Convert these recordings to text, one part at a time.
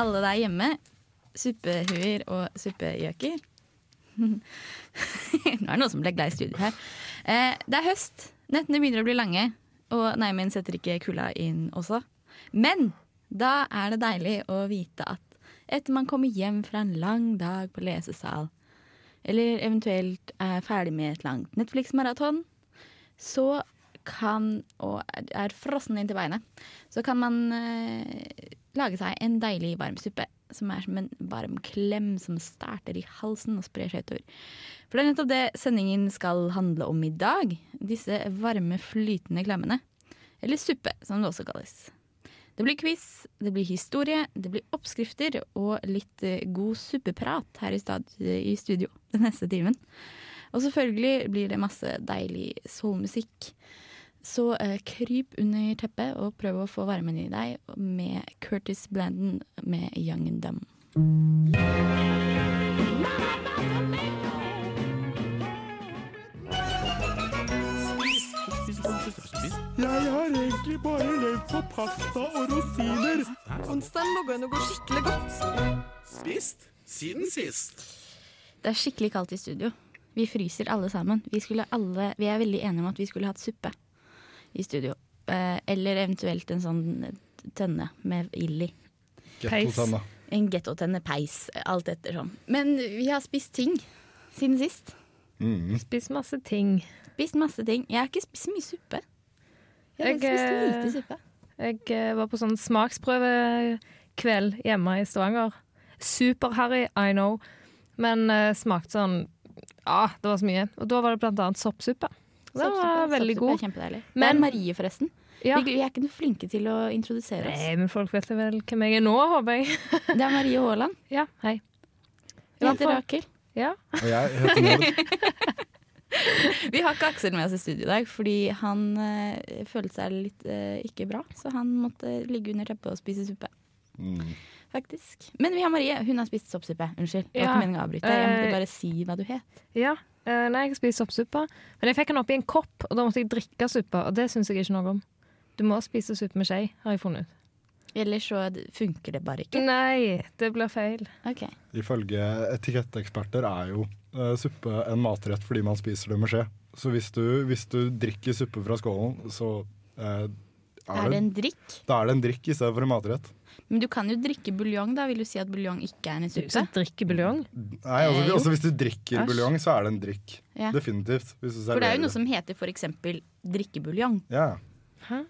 Alle der hjemme. Suppehuer og suppegjøker. Nå er det noen som ble glad i studio her. Eh, det er høst. Nettene begynner å bli lange. Og nei, men setter ikke kulda inn også. Men da er det deilig å vite at etter man kommer hjem fra en lang dag på lesesal, eller eventuelt er ferdig med et langt Netflix-maraton, så kan, og er frossen inn til beinet, så kan man eh, lage seg en deilig varm suppe. Som er som en varm klem som starter i halsen og sprer seg utover. For det er nettopp det sendingen skal handle om i dag. Disse varme, flytende klemmene. Eller suppe, som det også kalles. Det blir quiz, det blir historie, det blir oppskrifter og litt eh, god suppeprat her i, stad, i studio den neste timen. Og selvfølgelig blir det masse deilig soulmusikk. Så eh, kryp under teppet og prøv å få varmen i deg med Curtis Blandon med Young and Dumb. Jeg har egentlig bare levd på pasta og rosiner. Onsdagen må gå noe skikkelig godt. Spist siden sist. Det er skikkelig kaldt i studio. Vi fryser alle sammen. Vi, alle, vi er veldig enige om at vi skulle hatt suppe i studio. Eh, eller eventuelt en sånn tønne med ild i. Gettotenna. En gettotenne, peis, alt ettersom. Men vi har spist ting siden sist. Mm. Spist masse ting. Spist masse ting. Jeg har ikke spist mye suppe. Jeg har Jeg, spist eh, lite suppe. Jeg eh, var på sånn smaksprøvekveld hjemme i Stavanger. Super-harry, I know. Men uh, smakte sånn Ja, det var så mye. Og da var det blant annet soppsuppe. Den var veldig god. Kjempedeilig. Det er Marie, forresten. Ja. Vi, vi er ikke noe flinke til å introdusere oss. Nei, men folk vet vel hvem jeg er nå, håper jeg. Det er Marie Haaland. Ja, hei. Jeg heter Rakel. Ja. Og jeg heter Nord. Vi har ikke Aksel med oss i studio i dag, fordi han øh, følte seg litt øh, ikke bra. Så han måtte ligge under teppet og spise suppe. Mm. Faktisk. Men vi har Marie. Hun har spist soppsuppe. Unnskyld. Det var Ja. ikke meningen å avbryte. Jeg måtte Eh, bare si hva du het. ja. Eh, nei, jeg spist soppsuppe. Men jeg fikk den oppi en kopp, og da måtte jeg drikke suppa, Og det syns jeg ikke noe om. Du må spise suppe med skje, har jeg funnet ut. Eller så funker det bare ikke. Nei, det blir feil. Ok. Ifølge etiketteksperter er jo uh, suppe en matrett fordi man spiser det med skje. Så hvis du, hvis du drikker suppe fra skålen, så eh, Er det en drikk? da er det en drikk i stedet for en matrett. Men du kan jo drikke buljong, da. Vil du si at buljong ikke er en suppe? drikke buljong. Nei, altså, Eh, også altså Hvis du drikker Æsj. buljong, så er det en drikk. Ja. Definitivt. Hvis du For det er jo noe som heter for eksempel drikkebuljong. Ja. Hæ?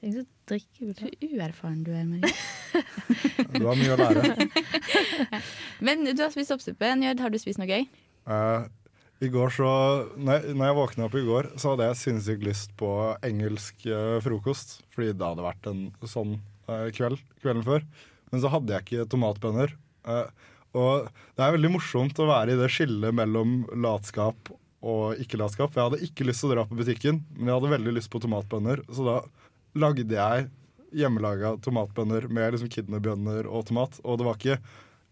Så buljong. uerfaren du er, Marie. Du har mye å lære. Men du har spist soppsuppe. Njød, har du spist noe gøy? Eh, I går så når jeg, våkna opp i går, så hadde jeg sinnssykt lyst på engelsk eh, frokost. Fordi det hadde vært en sånn eh, kveld kvelden før. Men så hadde jeg ikke tomatbønner. Eh, og det er veldig morsomt å være i det skillet mellom latskap og ikke-latskap. Jeg hadde ikke lyst til å dra på butikken, men jeg hadde veldig lyst på tomatbønner. Så da lagde jeg hjemmelaga tomatbønner med liksom kidneybønner og tomat. Og det var ikke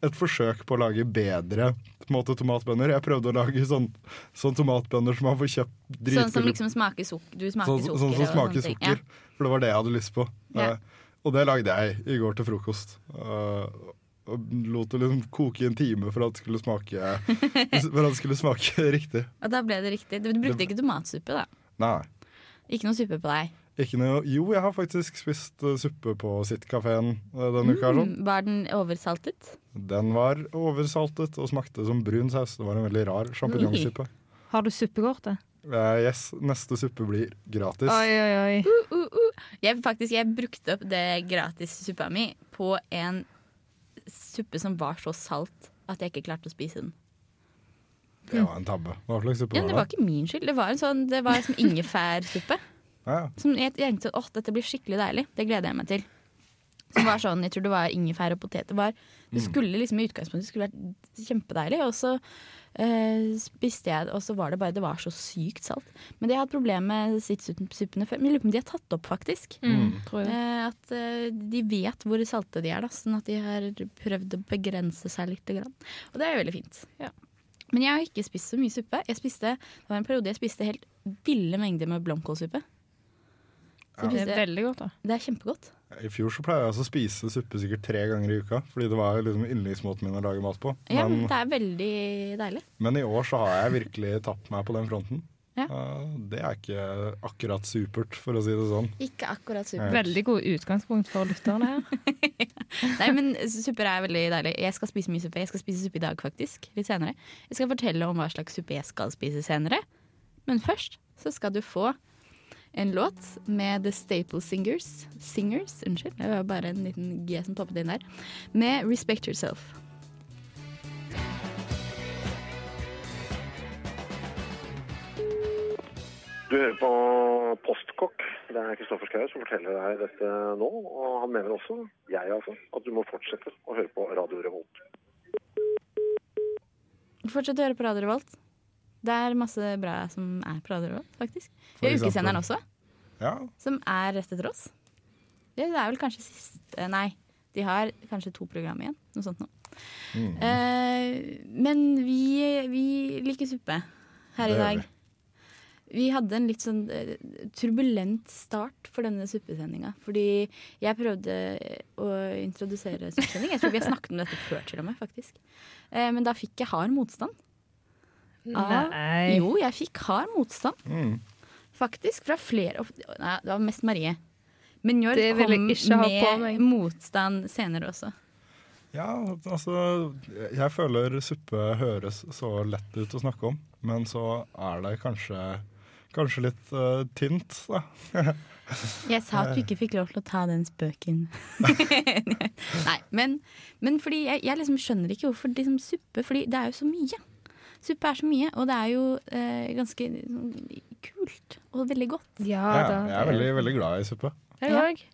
et forsøk på å lage bedre måte, tomatbønner. Jeg prøvde å lage sånn, sånn tomatbønner som man får kjøpt Sånn som liksom smaker sukker? Du smaker Sånn, sukker sånn som smaker sukker. Ja. For det var det jeg hadde lyst på. Ja. Uh, og det lagde jeg i går til frokost. Uh, og lot det liksom koke i en time for at det skulle smake, det skulle smake riktig. Og da ble det riktig. Du brukte ikke tomatsuppe, da? Nei. Ikke noe suppe på deg? Ikke noe, jo, jeg har faktisk spist uh, suppe på Sitt-kafeen denne uka. Sånn. Mm, var den oversaltet? Den var oversaltet og smakte som brun saus. Det var en veldig rar sjampinjongsuppe. Har du suppekortet? Uh, yes, neste suppe blir gratis. Oi, oi, oi. Uh, uh. Jeg, faktisk, jeg brukte opp det gratis suppa mi på en suppe som var så salt at jeg ikke klarte å spise den. Det var en tabbe. Hva slags suppe Ja, var det var var ikke min skyld. Det var en sånn, det var som ingefærsuppe. Ja, Som jeg tenkte åh, dette blir skikkelig deilig. Det gleder jeg meg til. Som var sånn, jeg tror det var ingefær og poteter. Det, var, Mm. det skulle liksom i utgangspunktet skulle vært kjempedeilig, og så eh, spiste jeg det, og så var det bare Det var så sykt salt. Men de har hatt problemer med sittsuppene før. Men jeg lurer på om de har tatt opp, faktisk. Mm, tror jeg. Eh, at eh, de vet hvor salte de er, da, sånn at de har prøvd å begrense seg litt. Grann. Og det er jo veldig fint. Ja. Men jeg har ikke spist så mye suppe. Jeg spiste, det var en periode jeg spiste helt ville mengder med blomkålsuppe. Jeg Det er veldig godt, da. det er kjempegodt. I fjor så pleier jeg også å spise suppe sikkert tre ganger i uka, fordi det var liksom yndlingsmåten min å lage mat på. Ja, Men, men det er veldig deilig. men i år så har jeg virkelig tapt meg på den fronten. Ja. Eh, det er ikke akkurat supert, for å si det sånn. Ikke akkurat supert. Veldig god utgangspunkt for lytterne her. Nei, men supper er veldig deilig. Jeg skal spise mye suppe. Jeg skal spise suppe i dag, faktisk. Litt senere. Jeg skal fortelle om hva slags suppe jeg skal spise senere. Men først så skal du få en låt med The Staple Singers. Singers, unnskyld. Det var bare en liten G som toppet inn der. Med Respect Yourself. Du hører på Postkokk. Det er Kristoffer Schou som forteller deg dette nå. Og han mener også, jeg altså, at du må fortsette å høre på Radio Revolt. Fortsett å høre på Radio Revolt. Det er masse bra som er på Radio Revolt, faktisk. Vi har ukesenderen også, Ja, som er rett etter oss. Det er vel kanskje siste Nei, de har kanskje to program igjen. Noe sånt noe. mm. Eh, men vi, vi liker suppe her i dag. vi. Hadde en litt sånn eh, turbulent start for denne suppesendinga. Fordi jeg prøvde å introdusere suppesending. Jeg tror vi har snakket om dette før, til og med, faktisk. Eh, men da fikk jeg hard motstand. Av- Nei. Jo, jeg fikk hard motstand, Mm. faktisk. Fra flere Nei, det var mest Marie. Men Njord kom med motstand senere også. Ja, altså Jeg føler suppe høres så lett ut å snakke om, men så er det kanskje Kanskje litt uh, tynt, da. Jeg sa at du ikke fikk lov til å ta den spøken. Nei, men, men fordi jeg, jeg liksom skjønner ikke hvorfor liksom suppe, fordi det er jo så mye. Suppe er så mye, og det er jo eh, ganske sånn, kult og veldig godt. Ja Ja, da. jeg er veldig, veldig glad i suppe. Jeg Ja. òg.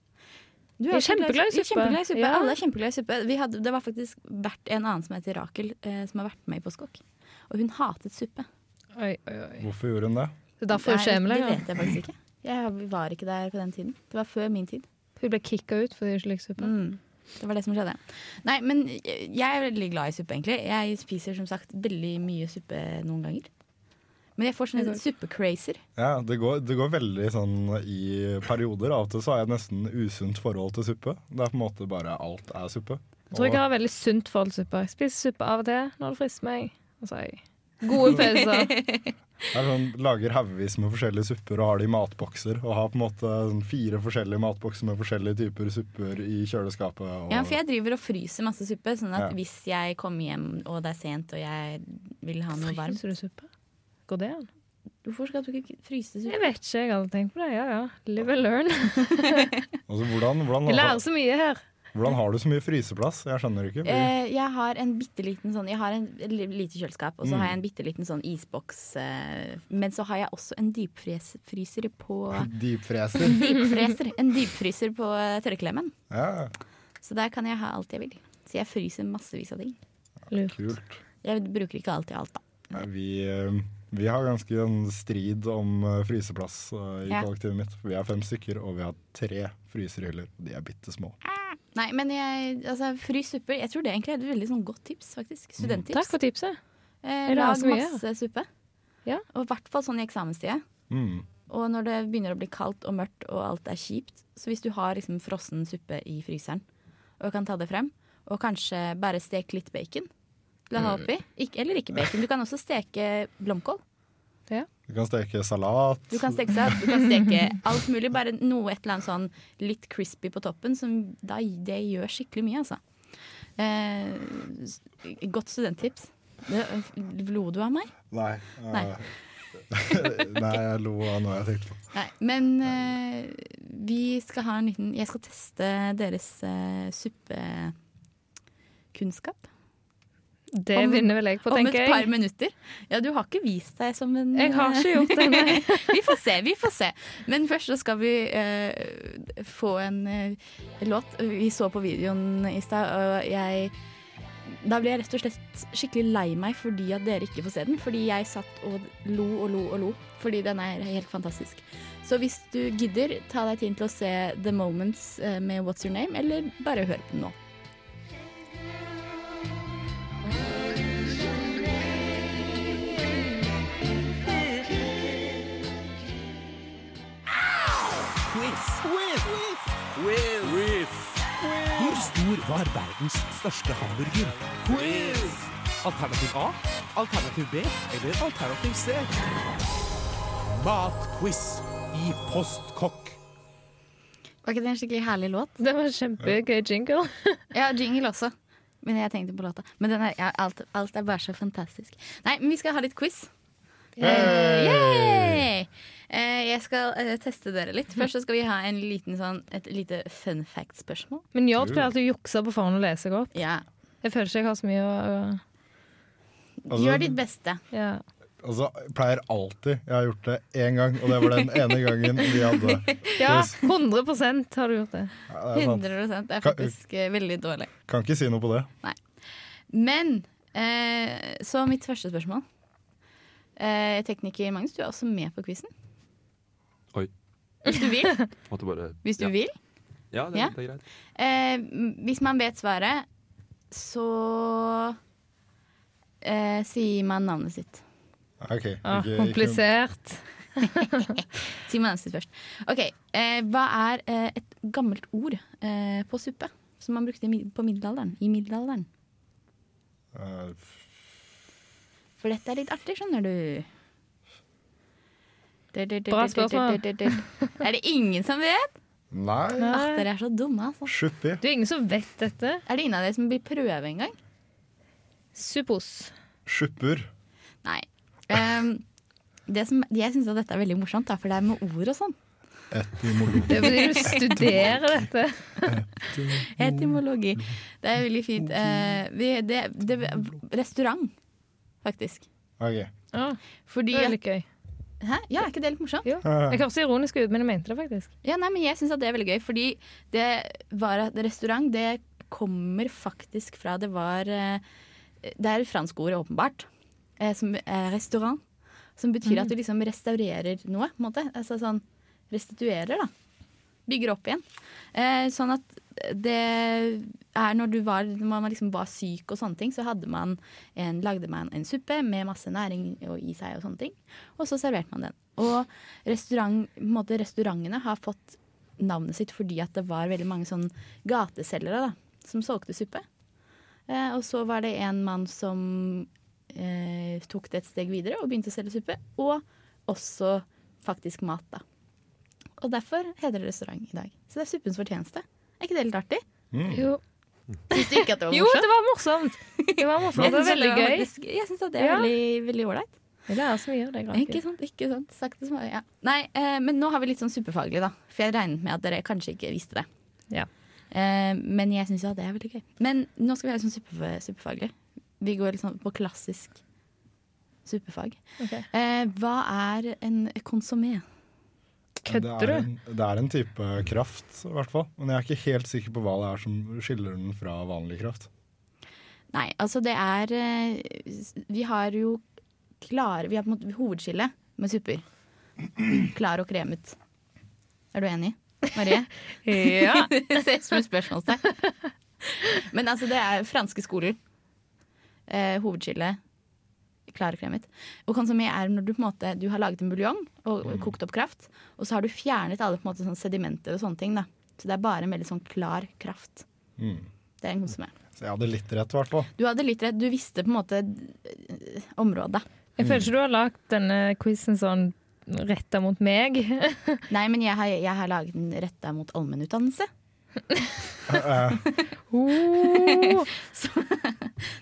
Du er kjempeglad i suppe. kjempeglad i suppe. Ja. Alle er kjempeglad i suppe. Vi hadde, det var faktisk vært en annen som heter Rakel, eh, som har vært med i Postkokk. Og hun hatet suppe. Oi, oi, oi. Hvorfor gjorde hun det? Det er derfor hun er det vet jeg faktisk ikke. Jeg var ikke der på den tiden. Det var før min tid. Hun ble kicka ut fordi hun ikke likte suppe. Mm. Det var det som skjedde. Nei, men jeg er veldig glad i suppe, egentlig. Jeg spiser som sagt veldig mye suppe noen ganger. Men jeg får sånn suppecrazer. Ja, det går, det går veldig sånn i perioder. Av og til så har jeg nesten usunt forhold til suppe. Det er på en måte bare alt er suppe. Jeg tror jeg har veldig sunt forhold til suppe. Jeg spiser suppe av og til når det frister meg. Og så har jeg gode pauser. Er sånn, lager haugevis med forskjellige supper og har det i matbokser. Og har på en måte sånn fire forskjellige matbokser med forskjellige typer supper i kjøleskapet. Og, Ja, for jeg driver og fryser masse suppe, sånn at Ja. hvis jeg kommer hjem og det er sent og jeg vil ha noe varmt Fryser du suppe? Går det an? Hvorfor skal du ikke fryse Jeg vet ikke, jeg hadde tenkt på det. Ja ja. Live and learn. altså, hvordan, hvordan, Jeg lærer så mye her. Hvordan har du så mye fryseplass? Jeg skjønner ikke. Eh, jeg har en bitte liten sånn Jeg har en lite kjøleskap, og så Mm. har jeg en bitte liten sånn isboks. Eh, men så har jeg også en dypfryser på Dypfreser. Dypfreser. En dypfryser på eh, tørrklemmen. Ja, Så der kan jeg ha alt jeg vil. Så jeg fryser massevis av ting. Lurt. kult. Jeg bruker ikke alltid alt, da. Nei, vi, vi har ganske en strid om fryseplass i Ja. kollektivet mitt. Vi er fem stykker, og vi har tre fryserhyller. Og de er bitte små. Nei, men jeg, altså, frys suppe Jeg tror det egentlig er et veldig sånn godt tips, faktisk. Studenttips. Takk for tipset. Eh, lag mye. masse suppe. Ja. Og i hvert fall sånn i eksamenstida. Mm. Og når det begynner å bli kaldt og mørkt og alt er kjipt, så hvis du har liksom frossen suppe i fryseren og kan ta det frem, og kanskje bare steke litt bacon La ha oppi, ikke, eller ikke bacon, du kan også steke blomkål. Du kan steke salat. Du kan steke salat, du kan steke alt mulig, bare noe et eller annet sånn litt crispy på toppen, som da, det gjør skikkelig mye, altså. Eh, godt studenttips. Lo du av meg? Nei. Nei. eh, Nei, jeg lo av noe jeg tenkte på. Nei, men eh, vi skal ha en liten Jeg skal teste deres uh, suppekunnskap. Det Om- vinner vel jeg på, tenker jeg. om et par minutter. Ja, du har ikke vist deg som en Jeg har ikke gjort det, nei. vi får se, vi får se. Men først så skal vi eh, få en eh, låt. Vi så på videoen i stad, og jeg Da ble jeg rett og slett skikkelig lei meg fordi at dere ikke får se den. Fordi jeg satt og lo og lo og lo. Fordi den er helt fantastisk. Så hvis du gidder, ta deg tid til å se The Moments eh, med What's Your Name, eller bare hør på den nå. Quiz. Hvor stor var verdens største hamburger? Quiz. Alternativ A, alternativ B eller alternativ C? Matquiz i Postkokk. Var ikke det en skikkelig herlig låt? Det var kjempegøy jingle. Ja, jingle også. Men jeg tenkte på låta. Men den er, ja, alt, alt er bare så fantastisk. Nei, men vi skal ha litt quiz. Eh, yay! Eh, jeg skal eh, teste dere litt. Først så skal vi ha en liten sånn, et lite fun fact-spørsmål. Men Njord pleier alltid å jukse på forhånd og lese godt. Ja. Jeg føler ikke jeg har så mye å Altså, Gjør ditt beste. ja. Altså, pleier alltid. Jeg har gjort det én gang, og det var den ene gangen vi hadde ja, quiz. 100 har du gjort det. Ja, det er 100 Det er faktisk kan, veldig dårlig. Kan ikke si noe på det. Men eh, så mitt første spørsmål. Eh, tekniker Magnus, du er også med på quizen. Hvis du vil. Bare Hvis du ja. vil. Ja, det, Ja. det er greit. Eh, hvis man vet svaret, så eh, sier man navnet sitt. Ok, Ah, ikke- komplisert. Sier man navnet sitt først. Ok, eh, Hva er eh, et gammelt ord eh, på suppe som man brukte på middelalderen? I middelalderen? Eh, For dette er litt artig, skjønner du. Bra spørsmål. Er det ingen som vet? Nei, Ah, dere er så dumme, altså. Sjuppi. Det er ingen som vet dette. Er det ingen av dere som vil prøve en gang? Suppos. Sjupper. Nei. Um, det som, jeg syns dette er veldig morsomt, da, for det er med ord og sånn. Etymologi. Det er fordi du studerer dette. Etymologi. Det er veldig fint. Uh, vi, det, det, restaurant, faktisk. Okay. Ah, Fordi det er litt gøy. Hæ? Ja, er ikke det litt morsomt? Jo. Jeg hørtes ironisk ut, men jeg mente det faktisk. Ja, nei, men jeg syns det er veldig gøy, fordi det var restaurant det kommer faktisk fra Det var eh, Det er et fransk ord, åpenbart, eh, som restaurant. Som betyr at du liksom restaurerer noe, på en måte. Altså sånn restituerer, da. Bygger opp igjen. Eh, sånn at det er når var, når man liksom var syk og sånne ting, så man en, lagde man en suppe med masse næring i seg og sånne ting. Og så serverte man den. Og restaurant, måte, restaurantene har fått navnet sitt fordi at det var veldig mange sånn gateselgere da, som solgte suppe. Eh, og så var det en mann som eh, tok det et steg videre og begynte å selge suppe. Og også faktisk mat, da. Og derfor heter det restaurant i dag. Så det er suppens fortjeneste. Er ikke det litt artig? Jo, Syns du ikke at det var morsomt? jo det var morsomt! Det var morsomt. Det var veldig det var gøy. Jeg syns det er Ja. veldig veldig ålreit. Vi lærer så mye av det. Ikke sant? ikke sant Sakte som ja. Nei, eh, men nå har vi litt sånn superfaglig, da. For jeg regnet med at dere kanskje ikke visste det. Ja. Eh, men jeg syns jo at det er veldig gøy. Men nå skal vi ha sånn super, superfaglig. Vi går litt sånn på klassisk superfag. Ok. Eh, hva er en konsommé? Kødder det er, du? en, det er en type kraft, i hvert fall. Men jeg er ikke helt sikker på hva det er som skiller den fra vanlig kraft. Nei, altså det er eh, Vi har jo klare Vi har på en måte hovedskille med supper. Klar og kremet. Er du enig, Marie? Ja. det ser ut som et spørsmålstegn. Men altså, det er franske skoler. Eh, hovedskille. Klar og kremet. Er når du på en måte Du har laget en buljong og kokt opp kraft, og så har du fjernet alle på en måte sånn sedimenter og sånne ting. da Så det er bare en veldig sånn klar kraft. Mm. Det er en konsommé. Så jeg hadde litt rett, i hvert fall. Du hadde litt rett. Du visste på en måte eh, området. Jeg føler ikke du har lagd denne quizen sånn retta mot meg. Nei, men jeg har, jeg har laget den retta mot allmennutdannelse. Eh, Oh.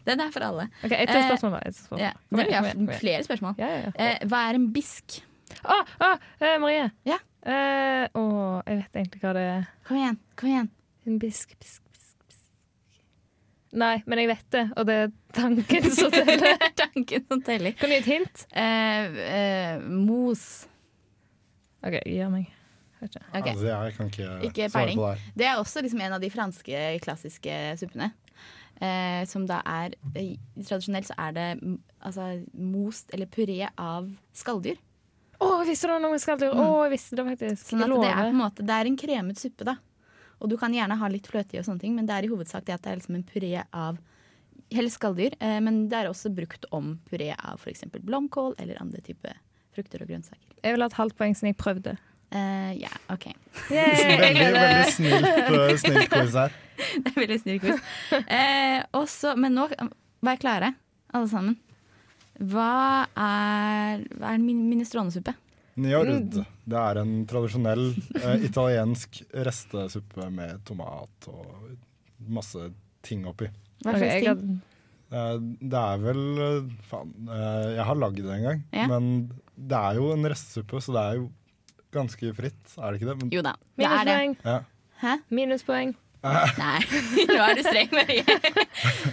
Den er for alle. OK, ett Eh, spørsmål, da. Et spørsmål. Ja, det, kom igjen, flere spørsmål. Ja, ja. Eh, hva er en bisk? Å, å, eh, Marie. Ja? Eh, å, jeg vet egentlig hva det er. Kom igjen. kom igjen En bisk, bisk, bisk, bisk. Nei, men jeg vet det, og det er tanken som teller. Tanken som teller. Kan du gi et hint? Eh, eh, mos. OK, gi meg. Ikke. Altså, jeg kan ikke, Ikke svare peiling. på det. Det er også liksom en av de franske klassiske suppene. Eh, som da er eh, Tradisjonelt så er det mm, altså, most eller puré av skalldyr. Å, oh, visste du noe med skalldyr! Å, jeg visste det faktisk. Sånn at det er på en måte Det er en kremet suppe, da. Og du kan gjerne ha litt fløte i, og sånne ting, men det er i hovedsak det at det er liksom en puré av helst skalldyr. Eh, men det er også brukt om puré av f.eks. blomkål eller andre typer frukter og grønnsaker. Jeg vil ha et halvt poeng siden jeg prøvde. Eh, ja, OK. Yay, jeg Veldig, veldig snilt, eh, snilt quiz her. Det er veldig snill quiz. Eh, men nå vær klare, alle sammen. Hva er, hva er min- minestronesuppe? Njord. Det er en tradisjonell eh, italiensk restesuppe med tomat og masse ting oppi. Hva Ok, slags ting? Eh, det er vel eh, Faen, jeg har lagd det en gang. Ja. Men det er jo en restesuppe, så det er jo ganske fritt, er det ikke det? Men, Jo da, det er det. Minuspoeng. ja. Hæ? Minuspoeng. Nei, nå er du streng, Marie.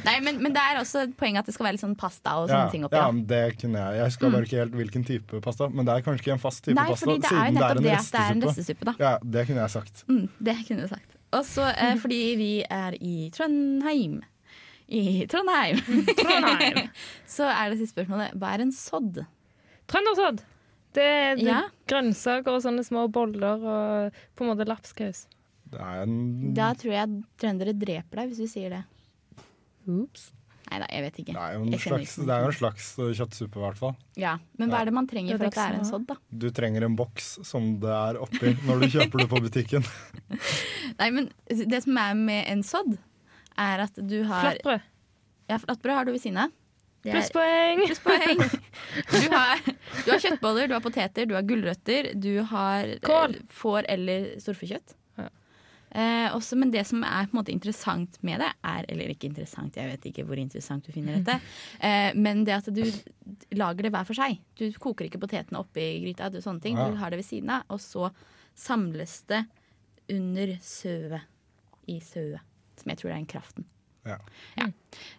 Nei, men, men det er også et poeng at det skal være litt sånn pasta og sånne Ja, ting oppi. ja, det kunne jeg. Jeg husker bare ikke helt hvilken type pasta. Men det er kanskje ikke en fast type Nei, pasta, fordi det er jo nettopp det det er en restesuppe. restesuppe, da. Ja, det kunne jeg sagt. Mm, det kunne du sagt. Og så eh, fordi vi er i Trondheim. I Trondheim. Trondheim. så er det siste spørsmålet hva er en sodd? Trøndersodd. Det er det Ja. grønnsaker og sånne små boller og på en måte lapskaus. Det er en Da tror jeg trøndere dreper deg hvis du sier det. Oops. Nei da, jeg vet ikke. det er jo en slags, det er en slags eh, kjøttsuppe, i hvert fall. Ja, Men hva er det man trenger Det er for at det er en sodd, da? Du trenger en boks som det er oppi når du kjøper det på butikken. Nei, men det som er med en sodd, er at du har Flatbrød. Ja, flatbrød har du ved siden av. Det er- Plusspoeng! Plusspoeng. Du har, du har kjøttboller, du har poteter, du har gulrøtter, du har eh, Kål. får eller storfekjøtt. Ja. Eh, også, men det som er på en måte interessant med det, er Eller ikke interessant, jeg vet ikke hvor interessant du finner dette. Eh, men det at du lager det hver for seg. Du koker ikke potetene oppi gryta, du, sånne ting. Ja. Du har det ved siden av, og så samles det under søet. I søet. Som jeg tror er den kraften. Ja.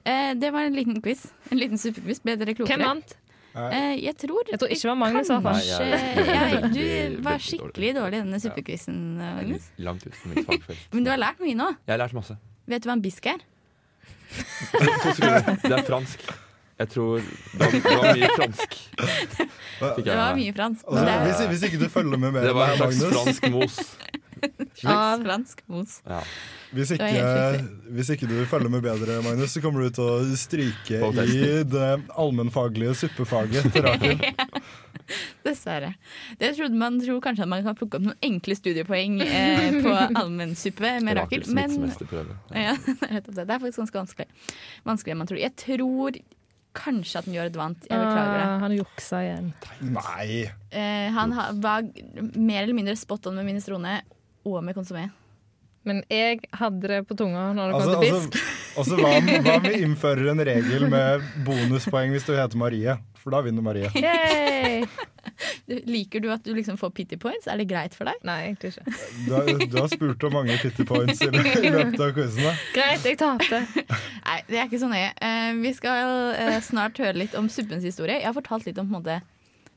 Eh, det var en liten quiz. En liten superquiz. Ble dere klokere? Hvem vant? Eh, jeg tror Jeg tror ikke det var Magnus. Nei, jeg- Kanskje Du var skikkelig dårlig i denne superquizen, Magnus. Langt ut mitt fagfelt. Men du har lært mye nå. Jeg har lært masse. Vet du hva en bisk er? To sekunder. Det er fransk. Jeg tror det var, det var mye fransk. Det var mye fransk. Altså, Men det hvis, hvis ikke du følger med mer Det var en slags fransk mos. Slags fransk mos. Ja. hvis ikke, hvis ikke du følger med bedre, Magnus, så kommer du til å stryke i det allmennfaglige suppefaget til Rakel. Dessverre. Det trodde man tror kanskje at man kan plukke opp noen enkle studiepoeng eh, på allmennsuppe med Rakel, men ja, det er faktisk ganske vanskelig. Vanskeligere enn man tror. Jeg tror kanskje at Njord vant. Jeg beklager det. Ah, han juksa igjen. Nei. Eh, han ha- var mer eller mindre spot on med minestrone og med konsumé. Men jeg hadde det på tunga når det kom Altså, til fisk. altså hva, om- hva om vi innfører en regel med bonuspoeng hvis du heter Marie? For da vinner Marie. Yay! Liker du at du liksom får pity points? Er det greit for deg? Nei, egentlig ikke. Du har, du har spurt om mange pity points i, lø- i løpet av quizen. Greit, jeg tapte. Nei, det er ikke så nøye. Eh, vi skal eh, snart høre litt om suppens historie. Jeg har fortalt litt om på en måte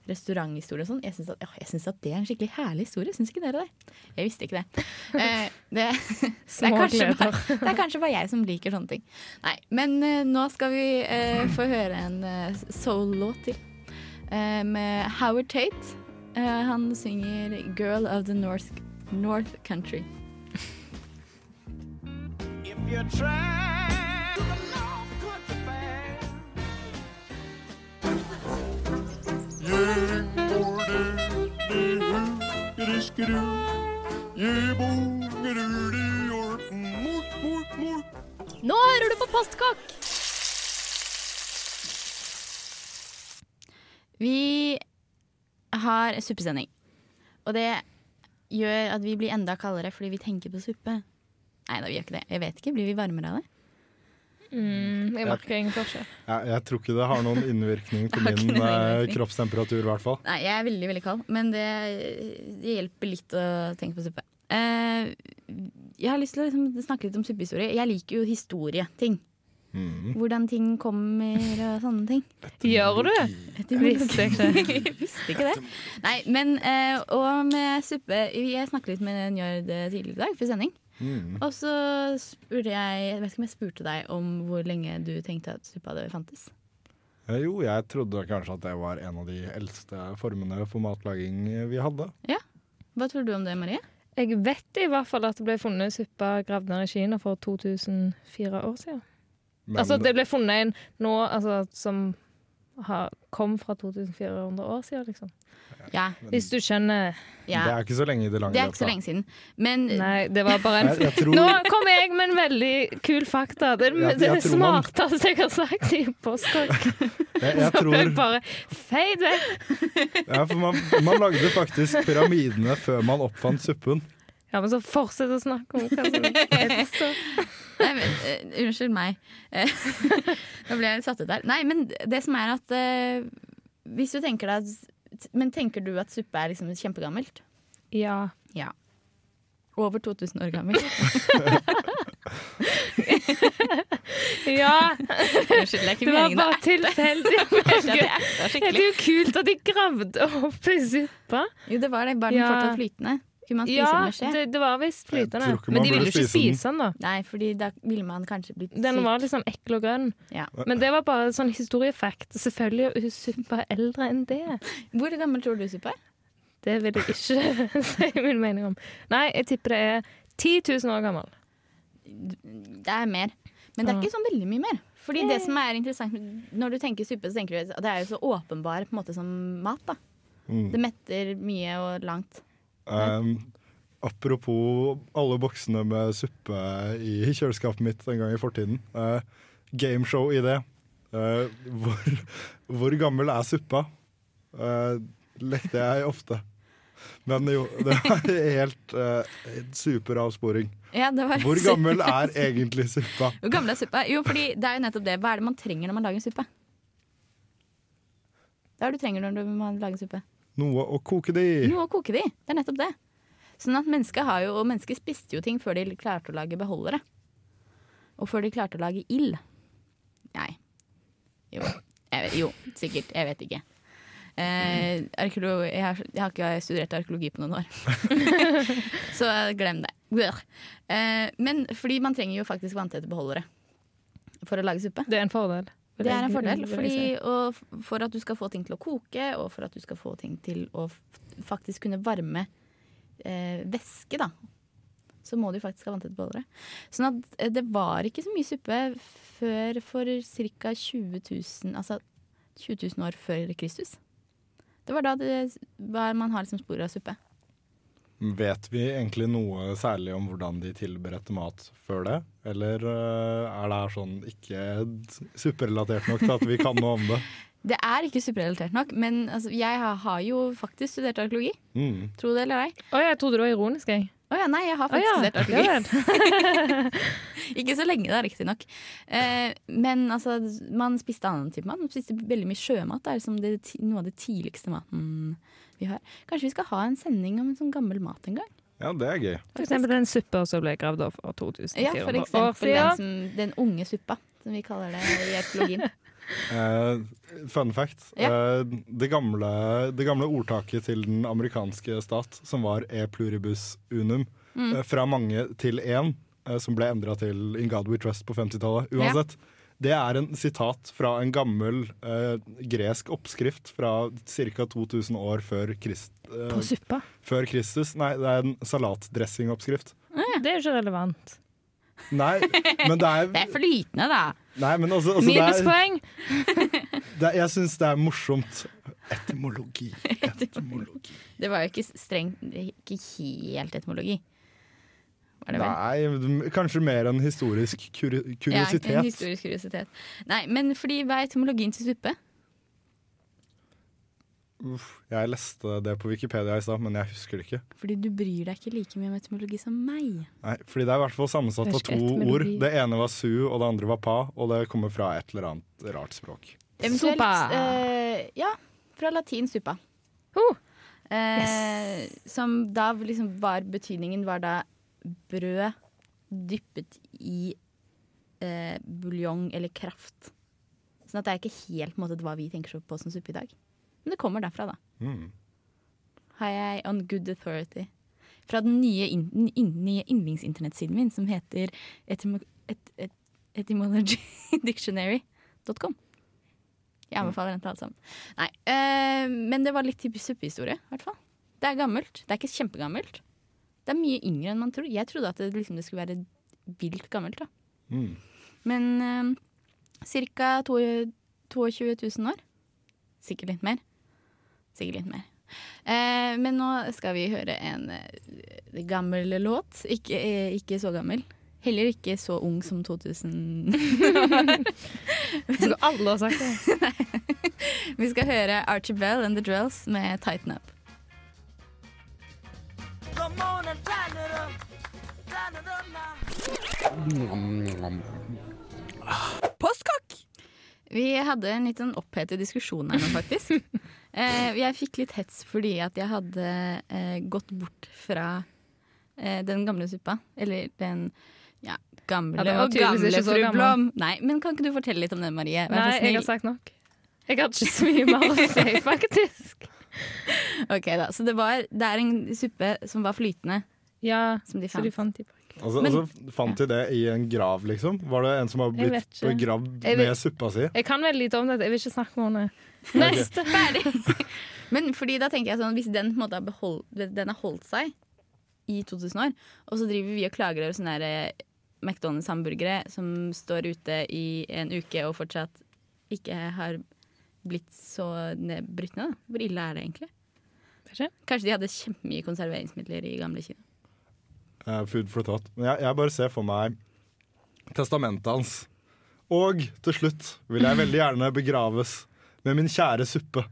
restauranthistorie og sånn. Jeg syns at, at det er en skikkelig herlig historie. Syns ikke dere det? Jeg visste ikke det. Eh, det, det, er bare, det er kanskje bare jeg som liker sånne ting. Nei, men eh, nå skal vi eh, få høre en uh, soul-låt til. eh, med Howard Tate. Eh, han synger 'Girl of the North, North Country'. Nå hører du på Postkokk! Vi har suppesending. Og det gjør at vi blir enda kaldere fordi vi tenker på suppe. Nei da, vi gjør ikke det. Jeg vet ikke, Blir vi varmere av det? Mm, jeg merker ingen forskjell. Jeg, jeg tror ikke det har noen innvirkning på min eh, innvirkning. kroppstemperatur, i hvert fall. Nei, jeg er veldig veldig kald, men det, det hjelper litt å tenke på suppe. Eh, jeg har lyst til å liksom snakke litt om suppehistorie. Jeg liker jo historieting. Mm. Hvordan ting kommer og sånne ting. Gjør du? Visste jeg ikke. Visste ikke det. Nei, men eh, Og med suppe Jeg snakket litt med Njord tidligere i dag for sending. Mm. Og så spurte jeg Jeg vet ikke om jeg spurte deg om hvor lenge du tenkte at suppa hadde fantes. Jo, jeg trodde kanskje at det var en av de eldste formene for matlaging vi hadde. Hva tror du om det, Marie? Jeg vet i hvert fall at det ble funnet suppe gravd ned i Kina for 2004 år siden. Men altså det ble funnet en nå altså, som har, kom fra 2400 år siden, liksom. Ja. Hvis du skjønner ja. det er ikke så lenge i det lange Det er ikke så lenge siden. Men Nei, det var bare en Jeg, jeg tror, Nå kom jeg med en veldig kul fakta. Det er Jeg- det jeg tror man- jeg har sagt i postkokk. jeg, jeg Så tror jeg bare feid vekk. ja, for man, man lagde faktisk pyramidene før man oppfant suppen. Ja, men så fortsett å snakke om hva som helst. Nei, men, eh, unnskyld meg. Nå ble jeg litt satt ut der. Nei, men det som er at uh, Hvis du tenker deg at Men tenker du at suppe er liksom kjempegammelt? Ja. Over 2000 år gammel. ja. Unnskyld, det Det var bare tilfeldig. Det er jo kult at de gravde opp i suppa. Jo, det var det. Bare den Ja. fortsatt flytende? Kunne man spise Ja, den med skje? det, det var visst flytende. Jeg tror ikke man Men de burde ville ikke spise den. spise den, da. Nei, fordi da ville man kanskje blitt Den syk. var liksom ekkel og grønn. Ja. Men det var bare sånn historiefact. Selvfølgelig er suppa eldre enn det. Hvor gammel tror du suppa er? Det vil jeg ikke si min mening om. Nei, jeg tipper det er 10 000 år gammel. Det er mer. Men det er ikke sånn veldig mye mer. Fordi det som er interessant Når du tenker suppe, så tenker du at det er jo så åpenbare på en måte som mat. da Mm. Det metter mye og langt. Um, apropos alle boksene med suppe i kjøleskapet mitt en gang i fortiden. Uh, gameshow i det. Uh, hvor, hvor gammel er suppa? Uh, lekte jeg ofte. Men jo, det var helt uh, superavsporing. Ja, det var Hvor gammel er egentlig suppa? Hvor gammel er suppa? Jo, fordi det er jo nettopp det. Hva er det man trenger når man lager suppe? Hva er det du trenger når du må lage suppe? Noe å koke det i. Noe å koke det i. Det er nettopp det. Sånn at mennesker har jo, og mennesker spiste jo ting før de klarte å lage beholdere. Og før de klarte å lage ild. Nei. Jo. Jeg vet, jo, sikkert. Jeg vet ikke. Eh, arkeolo- jeg, har, jeg har ikke studert arkeologi på noen år. Så glem det. Eh, men fordi man trenger jo faktisk vanntette beholdere for å lage suppe. Det er en fordel. Det er en fordel, fordi, for at du skal få ting til å koke, og for at du skal få ting til å faktisk kunne varme eh, væske, da, så må du faktisk ha vanntette beholdere. Sånn at eh, det var ikke så mye suppe før for ca. 20 000, altså 20 000 år før Kristus. Det var da det man har liksom spor av suppe. Vet vi egentlig noe særlig om hvordan de tilberedte mat før det? Eller uh, er det her sånn ikke superrelatert nok til at vi kan noe om det? Det er ikke superrelatert nok, men altså, jeg har, har jo faktisk studert arkeologi. Mm. Tro det eller ei. Å, jeg trodde det var ironisk, jeg. Å ja, nei, jeg har Å faktisk ja. studert arkeologi. Ikke så lenge, da, riktignok. Eh, men altså, man spiste annen type mat. Man spiste veldig mye sjømat. Det er liksom det, noe av det tidligste maten vi har. Kanskje vi skal ha en sending om en sånn gammel mat en gang? Ja, det er gøy. For eksempel den suppa som ble gravd opp for 2400 Ja, for år eksempel den, siden. som, den unge suppa, som vi kaller det i etologien. Uh, fun fact. Ja. Uh, det, gamle, det gamle ordtaket til den amerikanske stat, som var e pluribus unum, Mm. uh, fra mange til én, eh, som ble endra til In God We Trust på 50-tallet. Uansett. Det er en sitat fra en gammel eh, gresk oppskrift fra ca. 2000 år før, Krist, eh, På suppa? før Kristus. Nei, det er en salatdressingoppskrift. Det er jo ikke relevant. Nei, men det er, Det er flytende, da. nei, men altså, altså, det er, Minuspoeng! det er Jeg syns det er morsomt. Etymologi. Etymologi. Det var jo ikke strengt Ikke helt etymologi. Var det vel? Nei, kanskje mer en historisk kur kuriositet. Ja, en historisk kuriositet. Nei, men fordi hva er etymologien til suppe? Uff, jeg leste det på Wikipedia i stad, men jeg husker det ikke. Fordi du bryr deg ikke like mye om etymologi som meg. Nei, fordi det er i hvert fall sammensatt av to etymologi. ord. Det ene var su, og det andre var pa, og det kommer fra et eller annet rart språk. Eventuelt Sopa. eh, Ja, fra latin suppa. Oh. Eh, Som da liksom var Betydningen var da brød dyppet i eh, buljong eller kraft. Sånn at det er ikke helt måte, hva vi tenker på som suppe i dag. Men det kommer derfra, da. Mm. Har jeg on good authority. Fra den nye, in, nye yndlingsinternettsiden min, som heter etymo, et, et, etymologydictionary.com. Jeg anbefaler den til alle sammen. Nei, øh, men det var litt typisk suppehistorie, i hvert fall. Det er gammelt. Det er ikke kjempegammelt. Det er mye yngre enn man tror. Jeg trodde at det, liksom, det skulle være vilt gammelt. da. Mm. Men eh, ca. 22 000 år. Sikkert litt mer. Sikkert litt mer. Eh, men nå skal vi høre en eh, gammel låt. Ikke, eh, ikke så gammel. Heller ikke så ung som 2000. Skulle alle ha sagt det. vi skal høre Archie Bell and The Drills med 'Tighten Up'. Postkokk! Vi hadde en litt sånn opphetet diskusjon her nå, faktisk. eh, jeg fikk litt hets fordi at jeg hadde eh, gått bort fra eh, den gamle suppa. Eller den ja, gamle Ja, og gamle fru. Blom. Nei, men kan ikke du fortelle litt om det, Marie? Nei, jeg har sagt nok. Jeg har ikke så mye mer å si, faktisk. Ok da, Så det, var, det er en suppe som var flytende, Ja, som de så de fant. fant de på. Altså, Men- altså, fant de det i en grav, liksom? Var det en som har blitt begravd vet- med suppa si? Jeg kan veldig lite om dette, jeg vil ikke snakke med henne. Neste! Ferdig! Men fordi da tenker jeg sånn, hvis den måte har, behold, den har holdt seg i 2000 år, og så driver vi og klager over sånne eh, McDonald's-hamburgere som står ute i en uke og fortsatt ikke har blitt så nedbrutt ned. da. Hvor ille er det egentlig? Kanskje. Kanskje de hadde kjempemye konserveringsmidler i gamle Kina. Uh, food for thought. Men jeg, jeg bare ser for meg testamentet hans. Og til slutt vil jeg veldig gjerne begraves med min kjære suppe.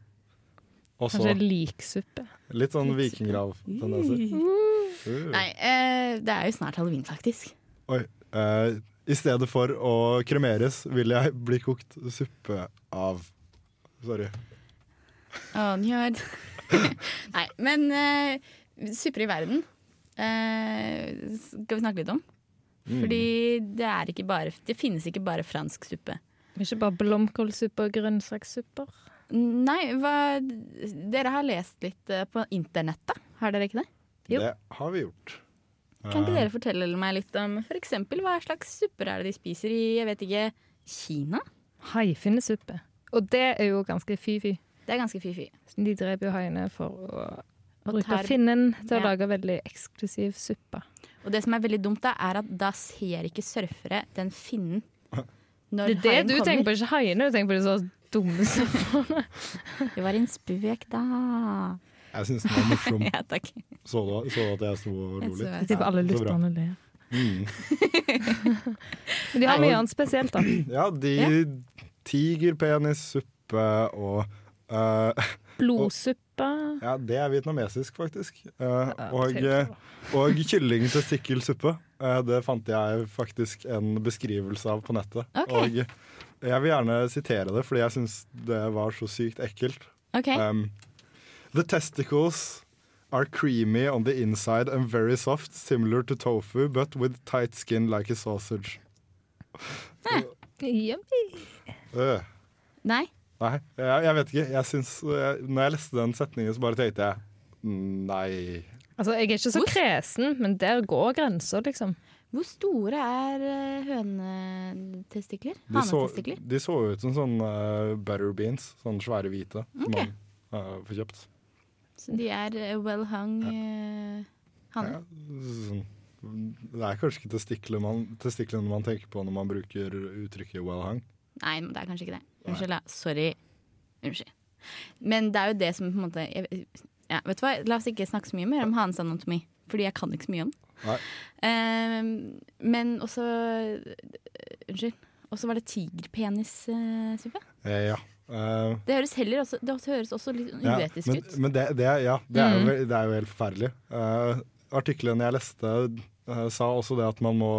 Også, Kanskje liksuppe. litt sånn vikinggrav-tendenser. Uh. Nei, eh, det er jo snart halloween, faktisk. Oi. eh, I stedet for å kremeres, vil jeg bli kokt suppe av Sorry. Å, njød. Nei, men uh, supper i verden uh, skal vi snakke litt om. Mm. Fordi det er ikke bare Det finnes ikke bare fransk suppe. Ikke bare blomkålsuppe og grønnsakssupper. Nei, hva Dere har lest litt eh, på internettet, har dere ikke det? Jo. Det har vi gjort. Kan ikke dere fortelle meg litt om for eksempel, hva slags supper er det de spiser i jeg vet ikke, Kina? Haifinnesuppe. Og det er jo ganske fy-fy. Det er ganske fy-fy. De dreper jo haiene for å bruke finnen til å Ja. lage veldig eksklusiv suppe. Og det som er veldig dumt, da, er at da ser ikke surfere den finnen. Når Det er det haien du kommer. tenker på, ikke haiene. Du tenker på de så dumme suppene. Det var en spøk, da. Jeg syns den var morsom. ja, takk. Så du, så du at jeg sto og lo litt? det. Jeg tipper alle lytterne ler. Mm. De har mye annet spesielt, da. Ja, de tigerpenissuppe og uh, Blodsuppe. Ja, det er vietnamesisk, faktisk. Uh, og, eh, og kyllingtestikkelsuppe. Uh, det fant jeg faktisk en beskrivelse av på nettet. Okay. Og jeg vil gjerne sitere det, fordi jeg syns det var så sykt ekkelt. Ok, Um, the testicles are creamy on the inside and very soft, similar to tofu, but with tight skin like a sausage. Yummy. Øh. Nei. Nei, jeg, jeg vet ikke. Jeg syns, når jeg leste den setningen, så bare tenkte jeg nei. Altså, jeg er ikke så Hvor- kresen, men der går grensa, liksom. Hvor store er eh, hønetestikler? De så, Hanetestikler? de så ut som sånne uh, butter beans, sånne svære hvite, som Ok. man uh, får kjøpt. Så de er eh, well hung uh, haner? Ja, sånn. Det er kanskje ikke testiklene man, testiklene man tenker på når man bruker uttrykket well hung. Nei, men det er kanskje ikke det. Unnskyld, ja. Sorry. Unnskyld. Men det er jo det som på en måte jeg, ja, Vet du hva, La oss ikke snakke så mye mer om hans anatomi, fordi jeg kan ikke så mye om den. Eh, men også Unnskyld. Og så var det tigerpenissuppe. Eh, ja. Uh, Det høres heller også, det høres også litt Ja, men, ut. men det, det, ja, det, er jo, Mm. det er jo helt forferdelig. Uh, artikkelen jeg leste, sa også det at man må,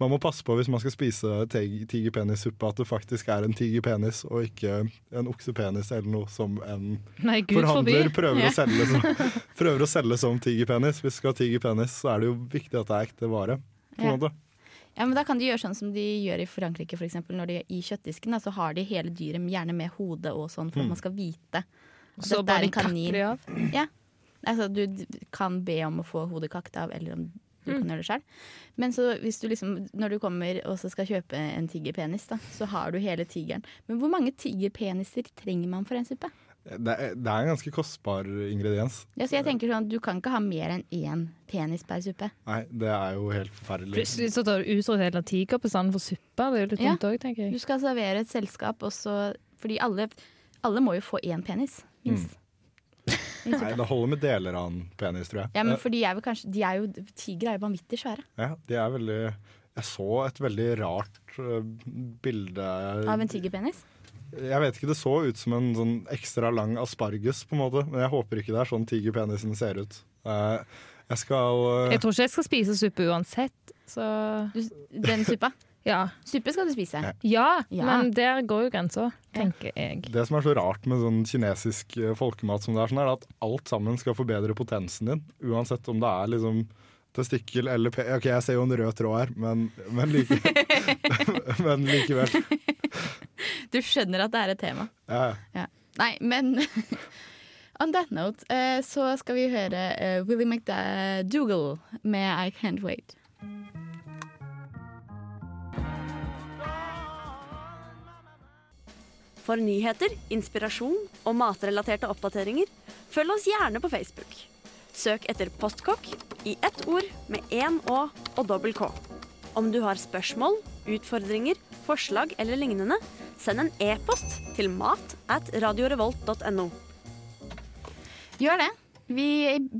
man må passe på hvis man skal spise tigerpenissuppe, at det faktisk er en tigerpenis og ikke en oksepenis eller noe som en Nei, forhandler prøver, Ja. å selge som, prøver å selge som tigerpenis. Hvis du skal ha tigerpenis, så er det jo viktig at det er ekte vare. På en Ja. måte. Ja, men Da kan de gjøre sånn som de gjør i Frankrike, for eksempel, når de I kjøttdisken da, så har de hele dyret gjerne med hode og sånn, for at man skal vite. at Så dette bare er en kanin. kakker de av. Ja. Altså, du kan be om å få hodet kakt av, eller om du kan gjøre det sjøl. Men så hvis du liksom, når du kommer og så skal kjøpe en tigerpenis, da, så har du hele tigeren. Men hvor mange tigerpeniser trenger man for en suppe? Det er, det er en ganske kostbar ingrediens. Ja, så jeg tenker sånn, Du kan ikke ha mer enn én penis per suppe. Nei, det er jo helt forferdelig. Plutselig så tar du utryddet hele tigerbestanden for suppe. Det er jo litt Ja. dumt òg, tenker Du skal servere et selskap, og så Fordi alle, alle må jo få én penis, minst. I Nei, det holder med deler av en penis, tror jeg. Ja, men for de er vel kanskje de er jo, Tigre er jo vanvittig svære. Ja, de er veldig Jeg så et veldig rart øh, bilde Av en tigerpenis. Jeg vet ikke, det så ut som en sånn ekstra lang asparges, på en måte. Men jeg håper ikke det er sånn tigerpenisen ser ut. Eh, jeg skal Jeg tror ikke jeg skal spise suppe uansett, så Du, den suppa. Ja. Suppe skal du spise. Ja. ja. Men der går jo grensa, tenker jeg. Det som er så rart med sånn kinesisk øh, folkemat som det er, sånn er at alt sammen skal forbedre potensen din. Uansett om det er liksom testikkel eller pe... OK, jeg ser jo en rød tråd her, men, men, like, men likevel. Du skjønner at det er et tema. Ja, ja. Nei, men On that note uh, så skal vi høre uh, Willy McDougall med I Can't Wait. For nyheter, inspirasjon og matrelaterte oppdateringer, følg oss gjerne på Facebook. Søk etter Postkokk i ett ord med én Å og dobbel K. Om du har spørsmål, utfordringer, forslag eller lignende, send en e-post til mat at radiorevolt.no. Gjør det. Vi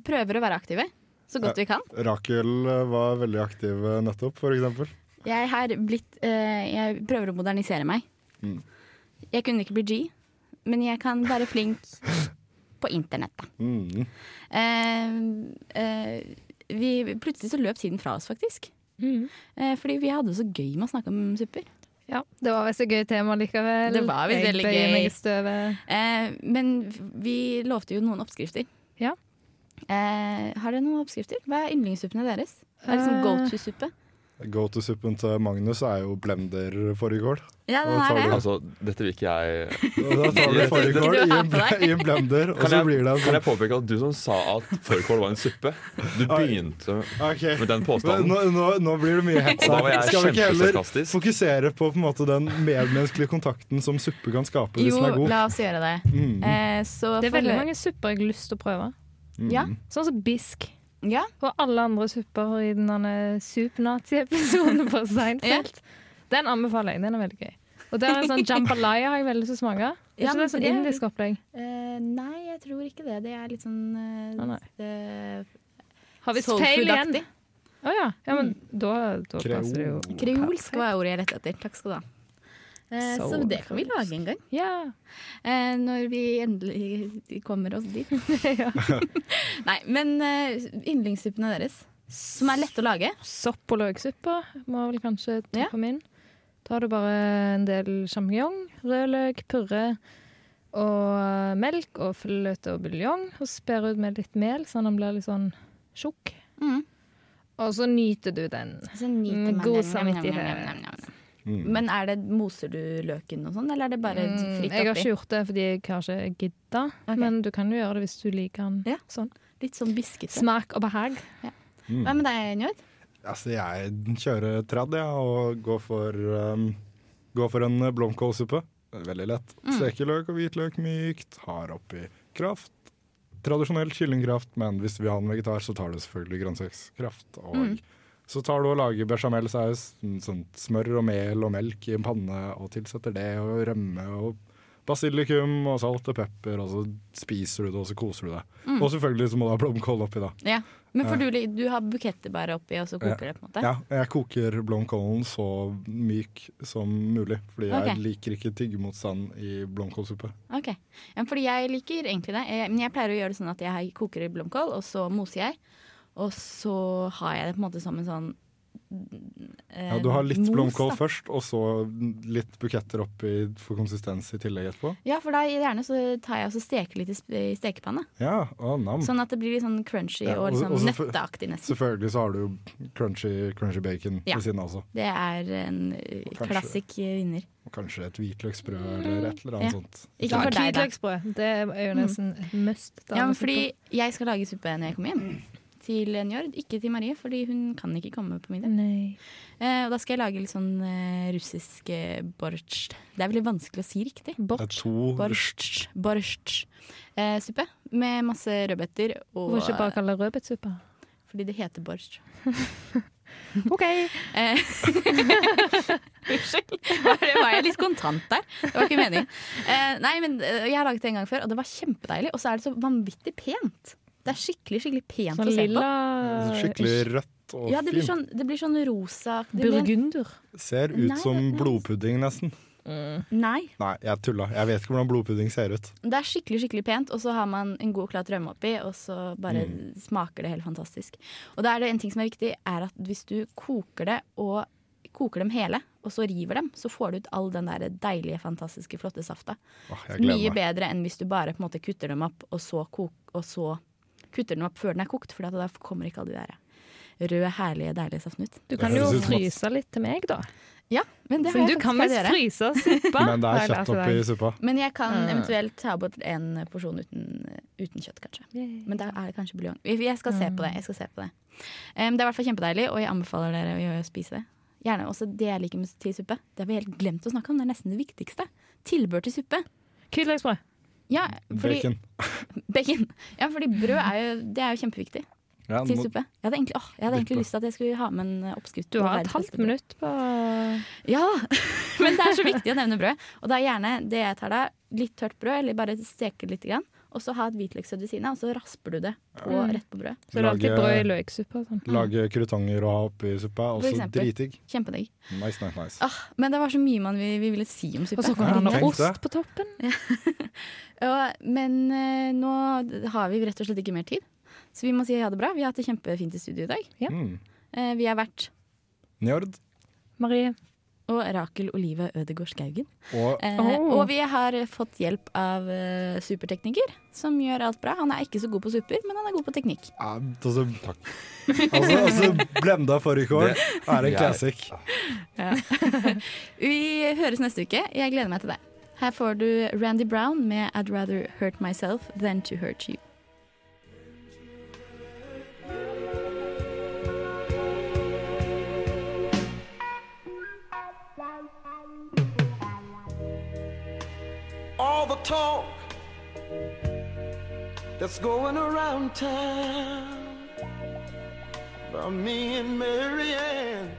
prøver å være aktive så godt vi kan. Rakel øh, var veldig aktiv nettopp, for eksempel. Jeg har blitt eh, Jeg prøver å modernisere meg. Mm. Jeg kunne ikke bli G, men jeg kan være flink på internett, da. Mm. Uh, uh, vi, plutselig så løp tiden fra oss, faktisk. Mm. Uh, fordi vi hadde det så gøy med å snakke om supper. Ja, Det var visst et gøy tema likevel. Det var visst veldig gøy. meg i støvet. Eh, men vi lovte jo noen oppskrifter. Ja. Eh, har dere noen oppskrifter? Hva er yndlingssuppene deres? Hva er liksom go to-suppe? Go to-suppen til Magnus er jo blender-fårikål. Ja, den er det. du- Altså, dette vil ikke jeg Da tar du fårikål i, en- i en blender, og Kan så jeg, blir det en kan sånn jeg påpeke at du som sa at fårikål var en suppe, du begynte okay. med den påstanden. Nå, nå, nå blir det mye hets her. Skal vi ikke heller fokusere på, på en måte, den medmenneskelige kontakten som suppe kan skape hvis Jo, den er god? la oss gjøre det. Mm. Eh, så Det er veldig mange supper jeg har lyst til å prøve. Mm. Ja. Sånn som bisk. Ja. Og alle andre supper i den derne Soup-nazi-episoden på Seinfeld. Den anbefaler jeg. Den er veldig gøy. Og der er en sånn jambalaya har jeg veldig lyst til å smake. Er Ja, ikke det sånn indisk opplegg? Uh, nei, jeg tror ikke det. Det er litt sånn uh, eh, Har vi feil igjen? Å oh, ja. ja, men da, da passer det jo. Kreolsk var ordet jeg lette etter. Takk skal du ha. Eh, så det kan vi lage en gang. Ja. Eh, når vi endelig kommer oss dit. Nei, men eh, yndlingssuppene deres, som er lette å lage Sopp og løksuppe må vel kanskje ta Ja. min. har du bare en del sjampinjong, rødløk, purre og melk og fløte og buljong, og sper ut med litt mel, sånn den blir litt sånn tjukk. mm. Og så nyter du den. Så nyter Med man god samvittighet. Mm. Men er det, moser du løken og sånn, eller er det bare Mm, oppi? jeg har ikke gjort det fordi jeg har ikke gidda, okay. men du kan jo gjøre det hvis du liker den Ja. sånn. Litt sånn biskete. Smak og behag. Mm. Hva med deg, Njord? Altså, jeg kjører trad, ja, og går for, um, går for en blomkålsuppe. Veldig lett. Mm. Stekeløk og hvitløk mykt. Har oppi kraft. Tradisjonell kyllingkraft, men hvis vi har en vegetar, så tar du selvfølgelig grønnsakskraft. Og Mm. Så tar du og lager bechamelsaus, sånn smør og mel og melk i en panne, og tilsetter det, og rømme og basilikum og salt og pepper, og så spiser du det, og så koser du deg. Mm. Og selvfølgelig så må du ha blomkål oppi, da. Ja. Men for du, du har bukettebær oppi, og så koker det på en måte? Ja, jeg koker blomkålen så myk som mulig, fordi jeg liker ikke tyggemotstand i blomkålsuppe. Ok, ja, fordi jeg liker egentlig det. Jeg, men jeg pleier å gjøre det sånn at jeg koker i blomkål, og så moser jeg. Og så har jeg det på en måte som en sånn eh, Ja, du har litt mos, blomkål da. først, og så litt buketter oppi for konsistens i tillegg etterpå. Ja, for da gjerne så tar jeg også steker litt i i stekepanne. Ja, å, nam. Sånn at det blir litt sånn crunchy Ja, og og- liksom og så nøtteaktig nesten. Selvfølgelig så har du jo crunchy, crunchy bacon Ja. ved siden av også. Det er en klassikk klassisk vinner. Og kanskje et hvitløksbrød eller et eller annet Ja. sånt. Ikke for deg, da. Hvitløksbrød. Det er jo nesten mm. must. Ja, men fordi jeg skal lage suppe når jeg kommer hjem. Til Njord, ikke til Marie, fordi hun kan ikke komme på middag. Nei. Eh, og da skal jeg lage litt sånn eh, russisk eh, borsjt. Det er veldig vanskelig å si riktig. Borsjt. Borsjt. Eh, suppe med masse rødbeter. Og, Hvorfor ikke bare kalle det rødbetsuppe? Fordi det heter borsjt. OK. Eh, Unnskyld. Det- var jeg litt kontant der? Det var ikke meningen. Eh, nei, men eh, Jeg har laget det en gang før, og det var kjempedeilig. Og så er det så vanvittig pent. Det er skikkelig skikkelig pent Sånn å se lilla på. Skikkelig rødt og Ja, det blir fint. sånn, det blir sånn rosa det blir burgunder. Ser ut Nei, som blodpudding, nesten. Nei. Nei, jeg tulla. Jeg vet ikke hvordan blodpudding ser ut. Det er skikkelig skikkelig pent, og så har man en god klat rømme oppi, og så bare Mm. smaker det helt fantastisk. Og da er det en ting som er viktig, er at hvis du koker det og koker dem hele, og så river dem, så får du ut all den der deilige, fantastiske, flotte safta. Åh, Mye meg. bedre enn hvis du bare på en måte kutter dem opp, og så, kok og så kutter den opp før den er kokt, for da kommer ikke alle de der røde, herlige, deilige saftene ut. Du kan jo fryse litt til meg, da. Ja, men det har har du jeg kan visst gjøre. fryse suppa. Men det er kjøtt i oppi suppa. Men jeg kan Mm. eventuelt ta bort en porsjon uten, uten kjøtt, kanskje. Men da er det kanskje buljong. Jeg skal se på det. Jeg skal se på det. Um, det er i hvert fall kjempedeilig, og jeg anbefaler dere å spise det. Gjerne også det jeg liker med til suppe. Det har vi helt glemt å snakke om. Det er nesten det viktigste. Tilbør til suppe. Hvitløksbrød. Ja, fordi, Bacon. bacon. Ja, fordi brød er jo, det er jo kjempeviktig Ja, til må- suppe. Jeg hadde egentlig, åh, jeg hadde egentlig lyst til at jeg skulle ha med en oppskrift. Du har et halvt minutt på Ja, men det er så viktig å nevne brød. Og da er gjerne det jeg tar da, litt tørt brød, eller bare steke litt, grann, og så ha et hvitløkssødd ved siden av, og så rasper du det på, Mm. rett på brød. Så det er alltid Lage- brød i løksuppa. sånn. Lage krutonger og ha oppi suppa. Også dritdigg. Kjempedigg. Nice, nice, nice. Ah, men det var så mye man vi, vi ville si om suppe. Og så kan han ha Tenk ost det. på toppen. Ja, men eh, nå har vi rett og slett ikke mer tid. Så vi må si ha det bra. Vi har hatt det kjempefint i studio i dag. Mm. Eh, vi har vært Njord. Marie. Og Rakel Olive Ødegård Skaugen. Og Eh, Oh. Og vi har fått hjelp av eh, supertekniker, som gjør alt bra. Han er ikke så god på supper, men han er god på teknikk. ja, altså, altså, altså Blenda fårikål er en classic. Ja. Vi høres neste uke. Jeg gleder meg til det. Her får du Randy Brown med I'd Rather Hurt Myself Than To Hurt You. All the talk that's going around town about me and Marianne.